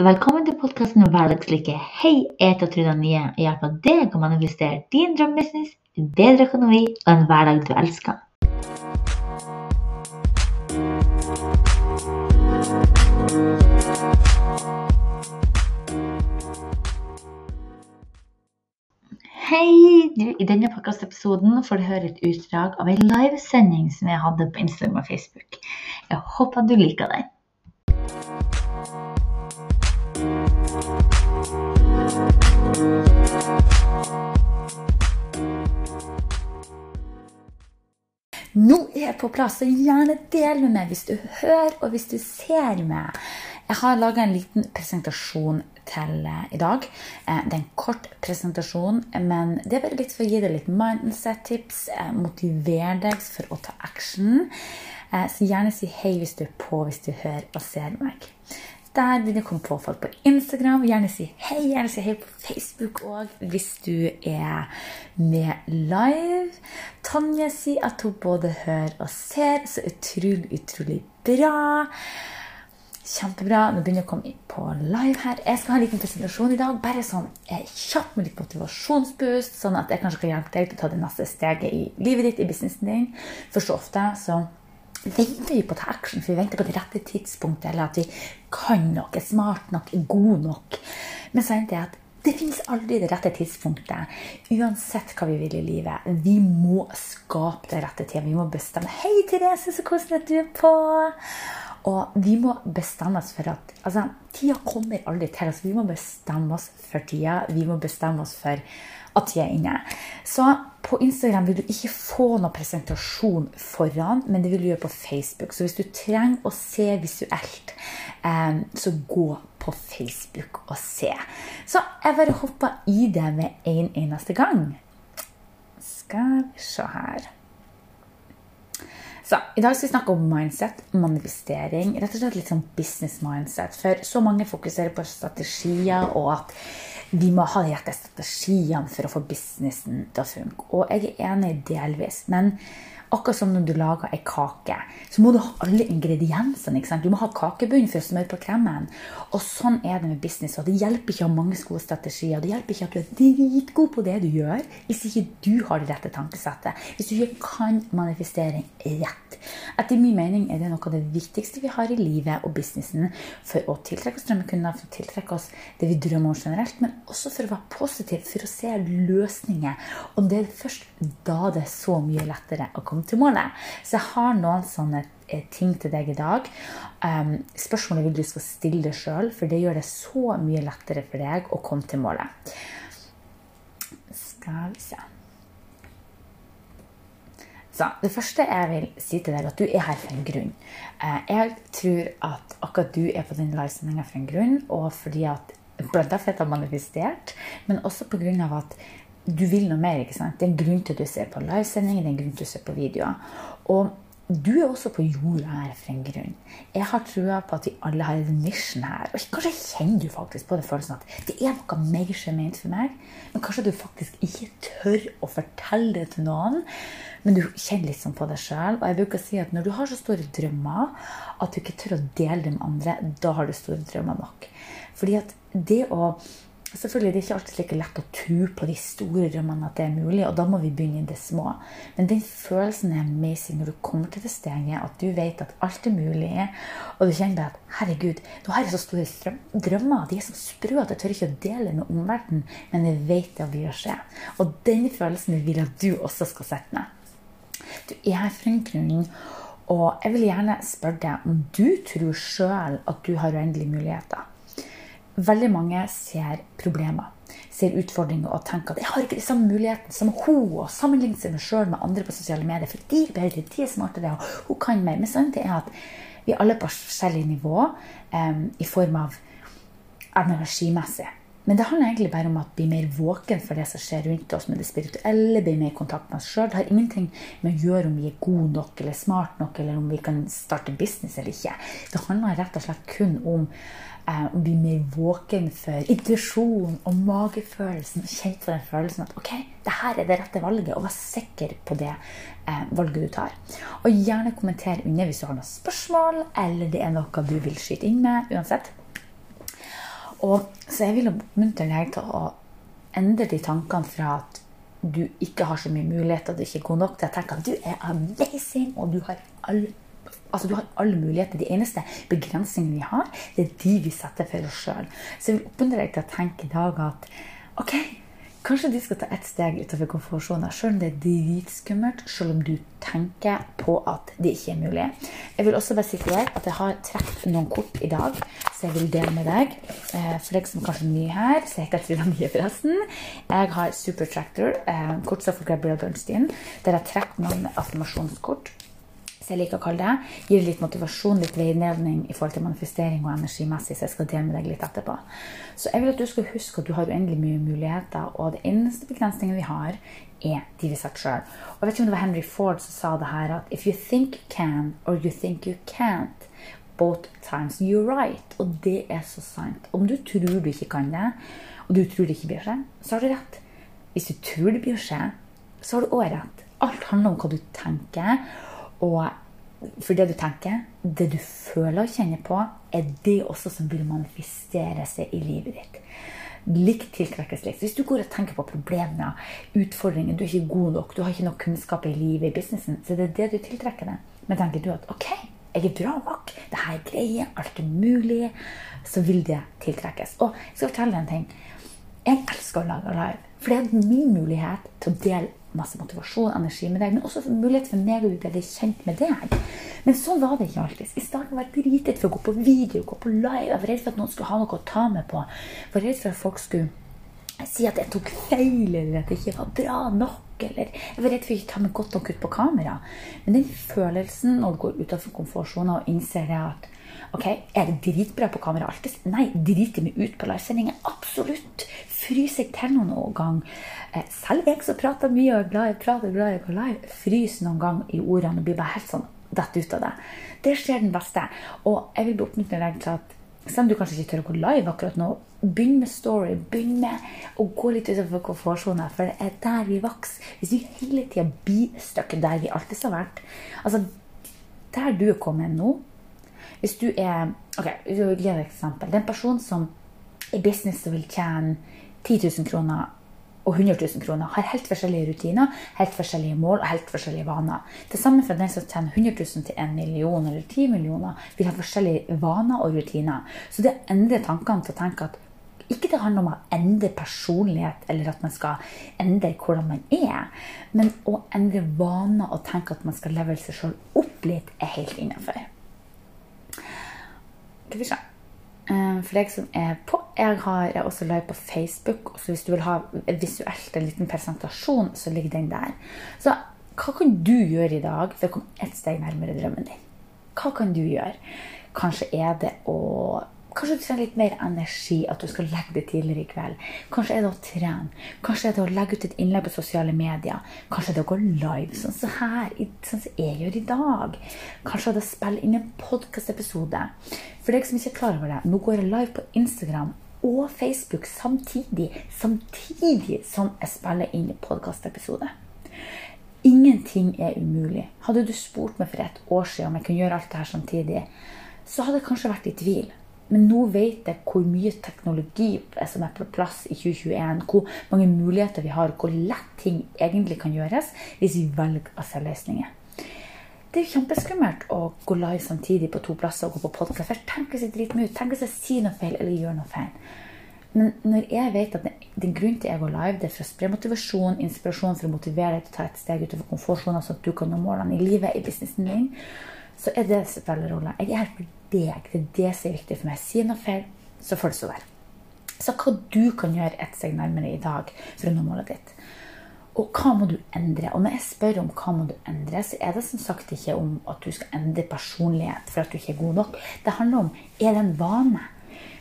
Velkommen til podkasten Hverdagslykke. Hei, jeg heter Trude Nye og av deg man manifestere din drømmebusiness, bedre økonomi og en hverdag du elsker. Hei! I denne podkastepisoden får du høre et utdrag av en livesending som jeg hadde på Instagram og Facebook. Jeg håper du liker den. Nå er jeg på plass, så gjerne del med meg hvis du hører og hvis du ser meg. Jeg har laga en liten presentasjon til eh, i dag. Eh, det er en kort presentasjon, men det er bare litt for å gi deg litt mindset-tips. Eh, motivere deg for å ta action. Så gjerne si hei hvis du er på, hvis du hører og ser meg. Der vil å komme på folk på Instagram. Gjerne si hei. Gjerne si hei på Facebook òg hvis du er med live. Tonje sier at hun både hører og ser. Så utrolig, utrolig bra. Kjempebra. Nå begynner jeg å komme på live her. Jeg skal ha en liten presentasjon i dag. Bare sånn eh, kjapt med litt motivasjonsboost, sånn at jeg kanskje kan hjelpe deg til å ta det neste steget i livet ditt, i businessen din. For så ofte så venter vi på å ta action, for vi venter på det rette tidspunktet, eller at vi kan nok, er smart nok, er god nok. Men så er at det finnes aldri det rette tidspunktet. Uansett hva vi vil i livet. Vi må skape det rette tida. Vi må bestemme. Hei, Therese, så koselig at du er på! Og vi må bestemme oss for at altså, Tida kommer aldri til oss. Vi må bestemme oss for tida. Vi må bestemme oss for at tida er inne. Så på Instagram vil du ikke få noen presentasjon foran, men det vil du gjøre på Facebook. Så hvis du trenger å se visuelt, eh, så gå på Facebook og se. Så jeg bare hoppa i det med en eneste gang. Skal vi se her. Så, I dag skal vi snakke om mindset, manifestering. Rett og slett litt sånn business mindset. For så mange fokuserer på strategier, og at vi må ha de rette strategiene for å få businessen til å funke. Og jeg er enig delvis. men Akkurat som når du lager ei kake, så må du ha alle ingrediensene. ikke sant? Du må ha kakebunn for å smøre på kremen. Og sånn er det med business. og Det hjelper ikke å ha mange gode strategier. Det hjelper ikke at du er dritgod på det du gjør, hvis ikke du har det rette tankesettet. Hvis du ikke kan manifestering rett. Etter min mening er det noe av det viktigste vi har i livet og businessen for å tiltrekke oss drømmekunder, for å tiltrekke oss det vi drømmer om generelt, men også for å være positiv, for å se løsninger. Og det er først da det er så mye lettere å komme til målet. Så jeg har noen sånne eh, ting til deg i dag. Um, spørsmålet vil du skal stille deg sjøl, for det gjør det så mye lettere for deg å komme til målet. Skal vi se så Det første jeg vil si til deg, er at du er her for en grunn. Uh, jeg tror at akkurat du er på den livesendinga for en grunn, og fordi at blant annet jeg har manifestert, men også pga. at du vil noe mer. ikke sant? Det er en grunn til at du ser på livesendinger, det er en grunn til at du ser på videoer. Og du er også på jorda her for en grunn. Jeg har trua på at vi alle har en mission her. Og kanskje kjenner du faktisk på den følelsen at det er noe mer som er ment for meg. Men kanskje du faktisk ikke tør å fortelle det til noen. Men du kjenner litt sånn på deg sjøl. Og jeg bruker å si at når du har så store drømmer at du ikke tør å dele dem med andre, da har du store drømmer nok. Fordi at det å Selvfølgelig det er ikke alltid like lett å tro på de store drømmene at det er mulig, og da må vi begynne i det små. Men den følelsen er amazing når du kommer til det steget at du vet at alt er mulig, og du kjenner at herregud, nå har jeg så store drømmer, de er så sprø at jeg tør ikke å dele med omverdenen, men jeg vet det vil skje. Og den følelsen vil jeg at du også skal sette ned. Du er her for en grunn. Og jeg vil gjerne spørre deg om du tror sjøl at du har uendelige muligheter. Veldig mange ser problemer, ser utfordringer og tenker at jeg har ikke de samme mulighetene som hun, og sammenligner seg med sjøl med andre på sosiale medier, for de er bedre, de er smartere, og hun kan mer. Men sannheten er at vi alle på forskjellig nivå um, i form av energimessig. Men det handler egentlig bare om at bli mer våken for det som skjer rundt oss med det spirituelle, bli mer i kontakt med oss sjøl. Det har ingenting med å gjøre om vi er gode nok eller smart nok, eller om vi kan starte business eller ikke. Det handler rett og slett kun om eh, å bli mer våken for intuisjon og magefølelsen. Kjenne for den følelsen at ok, det her er det rette valget, og vær sikker på det eh, valget du tar. Og gjerne kommenter under hvis du har noen spørsmål, eller det er noe du vil skyte inn med. uansett. Og, så jeg vil oppmuntre deg til å endre de tankene fra at du ikke har så mye muligheter, du ikke er god nok til å tenke at du er amazing, og du har alle Altså, du har alle muligheter. De eneste begrensningene vi har, det er de vi setter for oss sjøl. Så jeg vil oppmuntre deg til å tenke i dag at ok, Kanskje du skal ta ett steg utover komfortsonen, selv om det er dritskummelt, selv om du tenker på at det ikke er mulig. Jeg vil også bare si til deg at jeg har trukket noen kort i dag, så jeg vil dele med deg. Eh, for deg som kanskje er ny her, så heter jeg Frida Nye, forresten. Jeg har Super Tractor, eh, kortstoff for Gabriel Bernstein, der jeg trekker noen affirmasjonskort jeg liker å kalle det, gir litt motivasjon, litt veiledning i forhold til manifestering og energimessig, så jeg skal dele med deg litt etterpå. Så jeg vil at du skal huske at du har uendelig mye muligheter, og det eneste begrensningen vi har, er de vi setter sjøl. Og vet ikke om det var Henry Ford som sa det her, at if you think you can, or you think you can't, both times you're right. Og det er så sant. Om du tror du ikke kan det, og du tror det ikke blir seg, så har du rett. Hvis du tror det blir seg, så har du òg rett. Alt handler om hva du tenker. Og for det du tenker, det du føler og kjenner på, er det også som vil manifestere seg i livet ditt. Likt tiltrekkes likt. Hvis du går og tenker på problemer, utfordringer, du er ikke god nok, du har ikke nok kunnskap i livet, i businessen, så det er det du tiltrekker deg. Men tenker du at ok, jeg er bra nok, det her er greie, alt er mulig, så vil det tiltrekkes. Og jeg skal fortelle deg en ting. Jeg elsker å lage live. For det er min mulighet til å dele masse motivasjon energi med deg, men også mulighet for meg å bli kjent med deg. Men sånn var det ikke alltid. I starten var jeg dritredd for å gå på video, gå på live. Jeg var redd for at noen skulle ha noe å ta med på. Jeg var redd for at folk skulle si at jeg tok feil, eller at det ikke var bra nok. Eller jeg var redd for å ikke ta meg godt nok ut på kamera. Men den følelsen når du går utenfor komfortsonen og innser at Ok, Er det dritbra på kamera alltid? Nei, driter meg ut på livesendinger. Absolutt. Fryser jeg til noen gang. Eh, selv jeg som prater mye og er glad i prater, prate glad i å gå live, fryser noen gang i ordene og blir bare helt sånn datt ut av det. Det skjer den beste. Og jeg vil bli deg til at selv om du kanskje ikke tør å gå live akkurat nå, begynn med story. Begynn med å gå litt utenfor komfortsonen, for det er der vi vokser. Hvis vi hele tida stuck der vi alltid har vært Altså, der du er kommet nå hvis du er ok, jeg vil gi deg et eksempel. Det er en person som i business vil tjene 10 000 kroner og 100 000 kroner, har helt forskjellige rutiner, helt forskjellige mål og helt forskjellige vaner. Til sammen for den som tjener 100 000 til 1 million eller 10 millioner, vil ha forskjellige vaner og rutiner. Så det endrer tankene til å tenke at ikke det handler om å endre personlighet eller at man skal endre hvordan man er, men å endre vaner og tenke at man skal leve seg sjøl opp litt, er helt innafor. Skal. Eh, for deg som er på, jeg har også live på Facebook. så Hvis du vil ha visuelt en liten presentasjon, så ligger den der. Så hva kan du gjøre i dag for å komme ett steg nærmere drømmen din? Hva kan du gjøre? Kanskje er det å Kanskje du trenger litt mer energi, at du skal legge det tidligere i kveld. Kanskje er det å trene. Kanskje er det å legge ut et innlegg på sosiale medier. Kanskje er det å gå live, sånn som her, sånn som jeg gjør i dag. Kanskje er det å spille inn en podkastepisode. For deg som ikke er klar over det, nå går jeg live på Instagram og Facebook samtidig. Samtidig som jeg spiller inn podkastepisode. Ingenting er umulig. Hadde du spurt meg for et år siden om jeg kunne gjøre alt det her samtidig, så hadde jeg kanskje vært i tvil. Men nå vet jeg hvor mye teknologi som er på plass i 2021. Hvor mange muligheter vi har, hvor lett ting egentlig kan gjøres hvis vi velger å se løsninger. Det er jo kjempeskummelt å gå live samtidig på to plasser og gå på podkast. Tenk hvis jeg driter meg ut. Tenk hvis jeg sier noe feil eller gjør noe feil. Men når jeg vet at den grunnen til jeg går live, det er for å spre motivasjon, inspirasjon for å motivere deg til å ta et steg utover komfortsonen, sånn at du kan nå målene i livet, i businessen din, så er det som spiller rolle. Jeg er her for deg. Det er det som er viktig for meg. Si noe feil, så får det så være. Så hva du kan gjøre ett steg nærmere i dag for å nå målet ditt. Og hva må du endre? Og når jeg spør om hva må du endre, så er det som sagt ikke om at du skal endre personlighet for at du ikke er god nok. Det handler om er det en vane.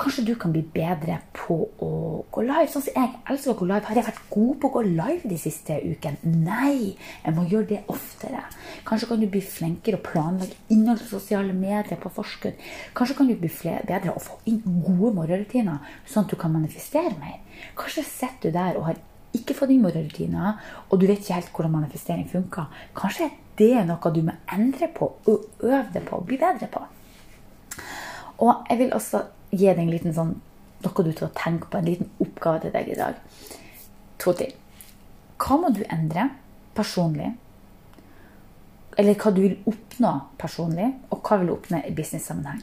Kanskje du kan bli bedre på å gå live. Sånn som jeg elsker å gå live. Har jeg vært god på å gå live de siste ukene? Nei! Jeg må gjøre det oftere. Kanskje kan du bli flinkere å planlegge innhold i sosiale medier på forskudd. Kanskje kan du bli bedre å få inn gode morgenrutiner, sånn at du kan manifestere mer. Kanskje sitter du der og har ikke fått inn morgenrutiner, og du vet ikke helt hvordan manifestering funker. Kanskje det er noe du må endre på og øve deg på og bli bedre på. Og jeg vil også gi deg en liten sånn noe du skal tenke på, en liten oppgave til deg i dag. To til. Hva må du endre personlig? Eller hva du vil oppnå personlig, og hva vil du oppnå i business-sammenheng?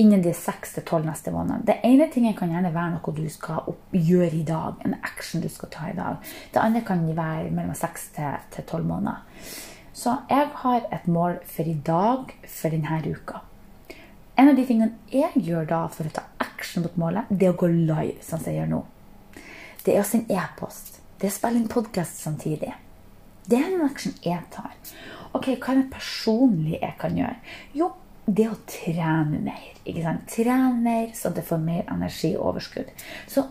Innen de seks til tolv neste måneder. Det ene tingen kan gjerne være noe du skal gjøre i dag. En action du skal ta i dag. Det andre kan være mellom seks til tolv måneder. Så jeg har et mål for i dag, for denne uka. En av de tingene jeg gjør da for å ta action mot målet, det er å gå live, som jeg gjør nå. Det er å sende e-post. Det er å spille inn podkast samtidig. Det er en action jeg tar. Ok, Hva er det personlig jeg kan gjøre? Jo, det å trene mer. ikke sant? Trene mer så det får mer energi og overskudd. Så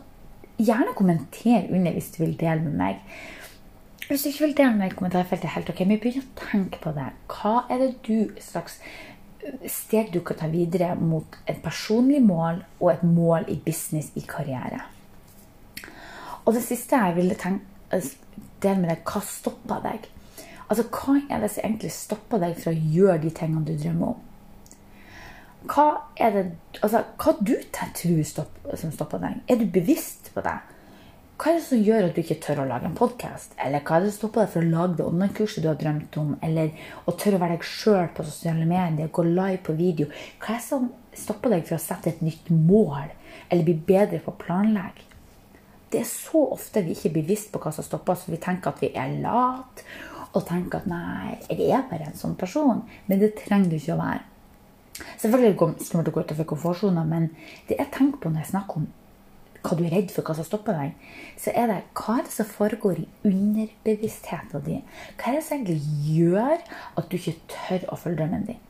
gjerne kommenter under hvis du vil dele med meg. Hvis du ikke vil dele med meg i kommentarfeltet, helt ok, men begynn å tenke på det. Hva er det du slags steg du kan ta videre mot et personlig mål og et mål i business, i karriere? Og det siste jeg ville tenke, dele med deg, hva stopper deg? Altså, Hva er det som egentlig stopper deg fra å gjøre de tingene du drømmer om? hva er det altså, hva du tror stopp, som stopper deg? Er du bevisst på det? Hva er det som gjør at du ikke tør å lage en podkast? Eller hva er det som stopper deg for å lage det online-kurset du har drømt om? Eller å tørre å være deg sjøl på sosiale medier, gå live på video? Hva er det som stopper deg for å sette et nytt mål? Eller bli bedre på å planlegge? Det er så ofte vi ikke er bevisst på hva som stopper oss. Vi tenker at vi er late, og tenker at nei, jeg er bare en sånn person. Men det trenger du ikke å være. Selvfølgelig kommer det å gå utenfor komfortsonen, men det jeg tenker på når jeg snakker om hva du er redd for, hva som stopper deg, så er det hva er det som foregår i underbevisstheten din? Hva er det som egentlig gjør at du ikke tør å følge drømmen din?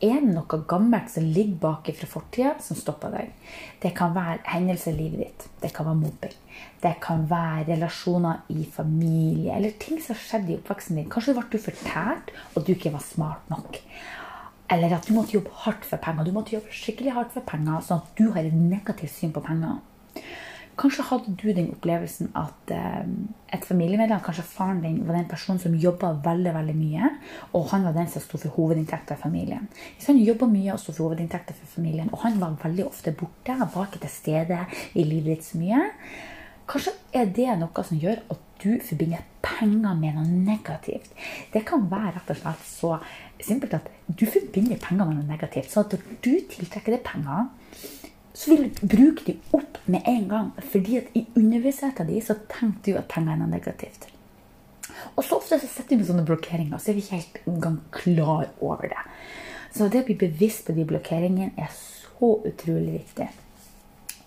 Er det noe gammelt som ligger bak fra fortida, som stopper deg? Det kan være hendelser i livet ditt. Det kan være mobbing. Det kan være relasjoner i familie, eller ting som skjedde i oppveksten din. Kanskje ble du fortært og du ikke var smart nok. Eller at du måtte jobbe hardt for penger. Du måtte jobbe skikkelig hardt for penger, sånn at du har et negativt syn på penger. Kanskje hadde du den opplevelsen at eh, et familiemedlem, kanskje faren din, var den personen som jobba veldig veldig mye, og han var den som sto for hovedinntekta i familien. Hvis han jobba mye og sto for hovedinntekta for familien, og han var veldig ofte borte, var ikke til stede i livet ditt så mye, kanskje er det noe som gjør at du forbinder penger med noe negativt. Det kan være rett og slett så simpelt at du forbinder penger med noe negativt. Så at du tiltrekker deg penger, så vil du bruke dem opp med en gang. Fordi at i underbevisstheten din så tenker du at penger er negativt. Og så ofte så setter vi med sånne blokkeringer, så er vi ikke helt engang klar over det. Så det å bli bevisst på de blokkeringene er så utrolig viktig.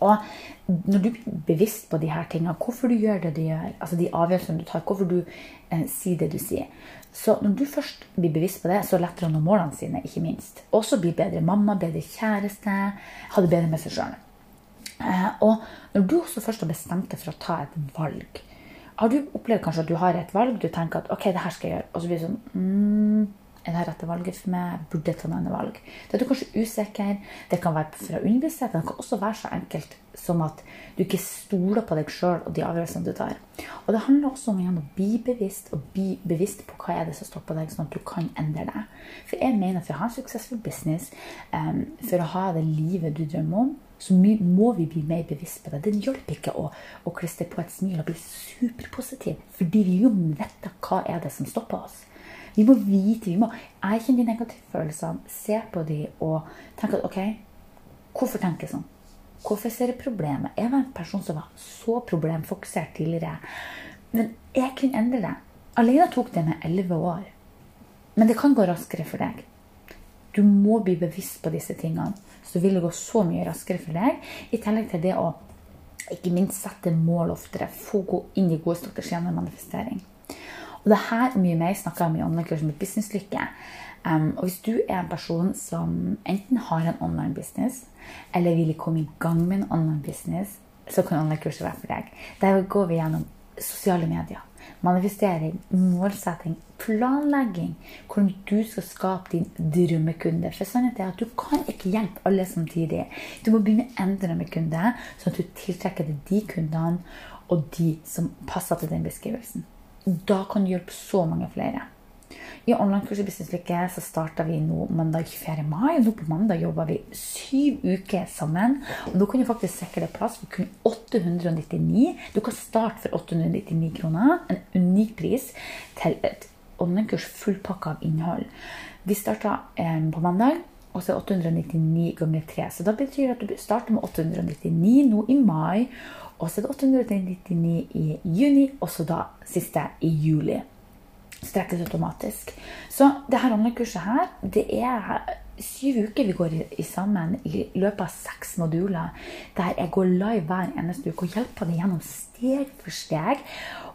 Og når du blir bevisst på de her tingene, hvorfor du gjør det du gjør, altså de avgjørelsene du tar, hvorfor du eh, sier det du sier Så når du først blir bevisst på det, så lettere å nå målene sine, ikke minst. Også bli bedre mamma, bedre kjæreste, ha det bedre med seg sjøl. Eh, og når du også først har bestemt deg for å ta et valg, har du opplevd kanskje at du har et valg, du tenker at ok, det her skal jeg gjøre, og så blir det sånn mm, er det rette valget for meg? Burde jeg ta noen valg? Da er du kanskje usikker. Det kan være fra underbevisstheten. Det kan også være så enkelt som at du ikke stoler på deg sjøl og de avgjørelsene du tar. Og det handler også om å bli bevisst og bli bevisst på hva er det som står på deg, sånn at du kan endre det. For jeg mener at for å ha en suksessfull business, um, for å ha det livet du drømmer om, så må vi bli mer bevisst på det. Det hjelper ikke å, å klistre på et smil og bli superpositiv, fordi vi jo vet hva er det som stopper oss. Vi må vite, vi må erkjenne de negative følelsene, se på de og tenke at OK, hvorfor tenker jeg sånn? Hvorfor ser jeg problemet? Jeg var en person som var så problemfokusert tidligere. Men jeg kunne endre det. Alene tok det med elleve år. Men det kan gå raskere for deg. Du må bli bevisst på disse tingene, så vil det gå så mye raskere for deg. I tillegg til det å ikke minst sette mål oftere. Få gå inn i gode strategier med manifestering. Og det her og mye mer snakker jeg om i online-kursen med Businesslykke. Um, og hvis du er en person som enten har en online business, eller vil komme i gang med en online business, så kan online-kurset være for deg. Der går vi gjennom sosiale medier, manifestering, målsetting, planlegging. Hvordan du skal skape din drømmekunde. For sannheten er at du kan ikke hjelpe alle samtidig. Du må begynne en drømmekunde, sånn at du tiltrekker deg de kundene og de som passer til den beskrivelsen. Da kan du hjelpe så mange flere. I online-kurs i Business Lykke så starta vi nå mandag 24. mai. Nå på mandag jobber vi syv uker sammen. Og nå kan du faktisk sikre deg plass for kun 899. Du kan starte for 899 kroner. En unik pris til et online-kurs fullpakka av innhold. Vi starta eh, på mandag. Og så er 899 ganger 3. Så da betyr det at du starter med 899 nå i mai. Og så det 899 i juni, og så da siste i juli strekkes automatisk. Så det her online-kurset her, det er syv uker vi går i, i, sammen i løpet av seks moduler. Der jeg går live hver eneste uke og hjelper deg gjennom steg for steg.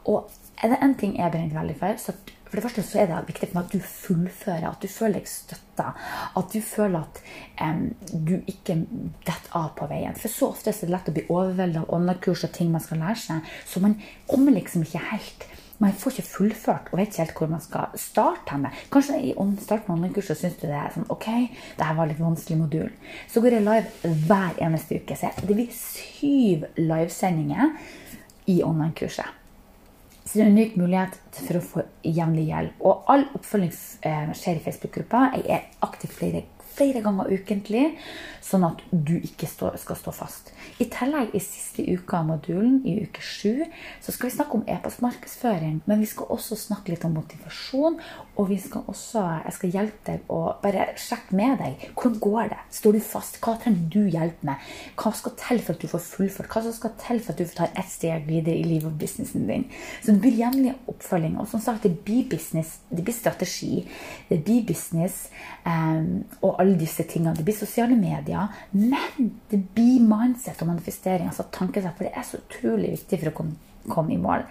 Og er det én ting jeg brenner veldig for, så for det første så er det viktig for meg at du fullfører, at du føler deg støtta. At du føler at um, du ikke detter av på veien. For så ofte er det lett å bli overveldet av online-kurs og ting man skal lære seg. Så man kommer liksom ikke helt man får ikke fullført og vet ikke helt hvor man skal starte henne. Kanskje i starten av online-kurset syns du det er sånn OK, det var litt vanskelig modul. Så går jeg live hver eneste uke. Så det blir syv livesendinger i online-kurset. Så det er en unik mulighet for å få jevnlig hjelp. Og all oppfølging eh, skjer i Facebook-gruppa. Jeg er aktiv flere flere ganger ukentlig, sånn at du ikke skal stå fast. I tillegg, i siste uka av modulen, i uke sju, så skal vi snakke om e-postmarkedsføring. Men vi skal også snakke litt om motivasjon, og vi skal også, jeg skal hjelpe deg å bare sjekke med deg. Hvordan går det? Står du fast? Hva trenger du hjelp med? Hva skal til for at du får fullført? Hva skal til for at du får ta ett steg videre i livet og businessen din? Så det blir jevnlig oppfølging. Og som sagt, det blir business, det blir strategi, det blir business. Um, og alle alle disse tingene. Det blir sosiale medier, men det blir mindset og manifestering. altså tankesett, For det er så utrolig viktig for å komme, komme, i mål.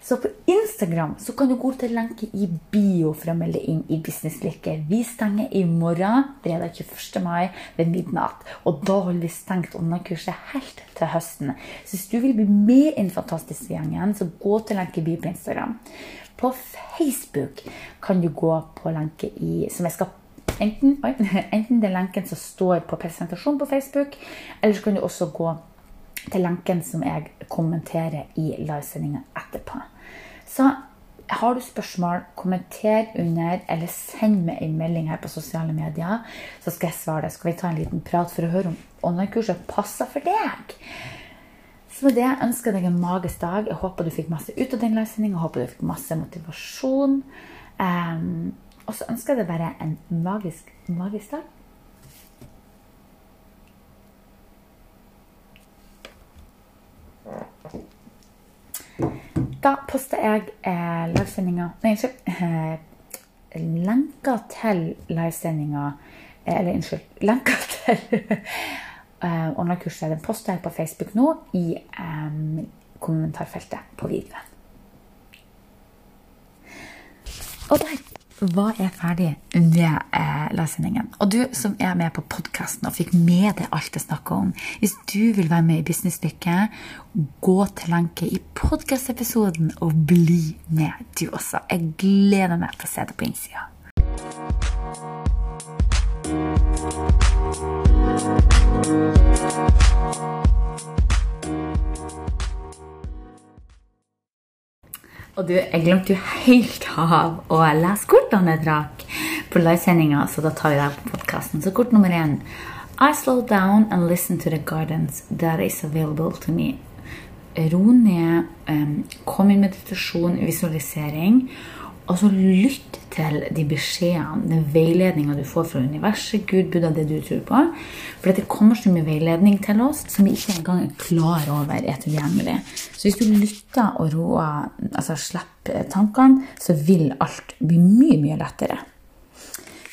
Så på Instagram så kan du gå til lenke i bio for å melde inn i Businesslykke. Vi stenger i morgen, fredag 21. mai ved midnatt. Og da holder vi stengt online-kurset helt til høsten. Så hvis du vil bli med i den fantastiske gjengen, så gå til lenke i bio på Instagram. På Facebook kan du gå på lenke i, som jeg skal Enten, enten det er lenken som står på presentasjonen på Facebook, eller så kan du også gå til lenken som jeg kommenterer i livesendinga etterpå. Så har du spørsmål, kommenter under, eller send meg en melding her på sosiale medier, så skal jeg svare deg. Skal vi ta en liten prat for å høre om online-kurset passer for deg? Så med det ønsker jeg deg en magisk dag. Jeg håper du fikk masse ut av den livesendinga. Håper du fikk masse motivasjon. Um, og så ønsker jeg deg bare en magisk, magisk dag. Da poster jeg eh, livesendinga Nei, unnskyld. Eh, lenker til livesendinga eh, Eller unnskyld. Lenker til eh, online-kurset. Den poster jeg på Facebook nå i eh, kommentarfeltet på videoen. Og der var er ferdig med eh, lesningen. Og du som er med på podkasten og fikk med deg alt det snakker om, hvis du vil være med i Businesslykke, gå til lenke i podkastepisoden og bli med, du også. Jeg gleder meg til å se det på innsida. Og du, jeg glemte jo helt av å lese kortene jeg drakk på livesendinga, så da tar vi det på podkasten. Så kort nummer én. I slow down and listen to the gardens that is available to me. Ro ned, um, kom i meditasjon, visualisering. Og så lytt til de beskjedene, den veiledninga du får fra universet, Gud, Buddha, det du tror på. For det kommer så mye veiledning til oss som vi ikke engang er klar over er tilgjengelig. Så hvis du lytter og roer, altså slipper tankene, så vil alt bli mye, mye lettere.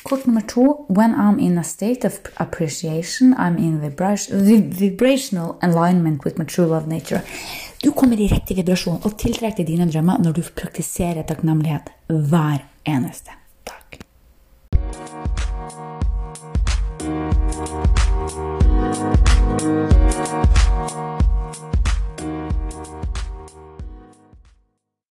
Kort nummer to. When I'm in a state of appreciation, I'm in vibrational alignment with my true love nature. Du kommer i riktig vibrasjon og tiltrekker dine drømmer når du praktiserer takknemlighet hver eneste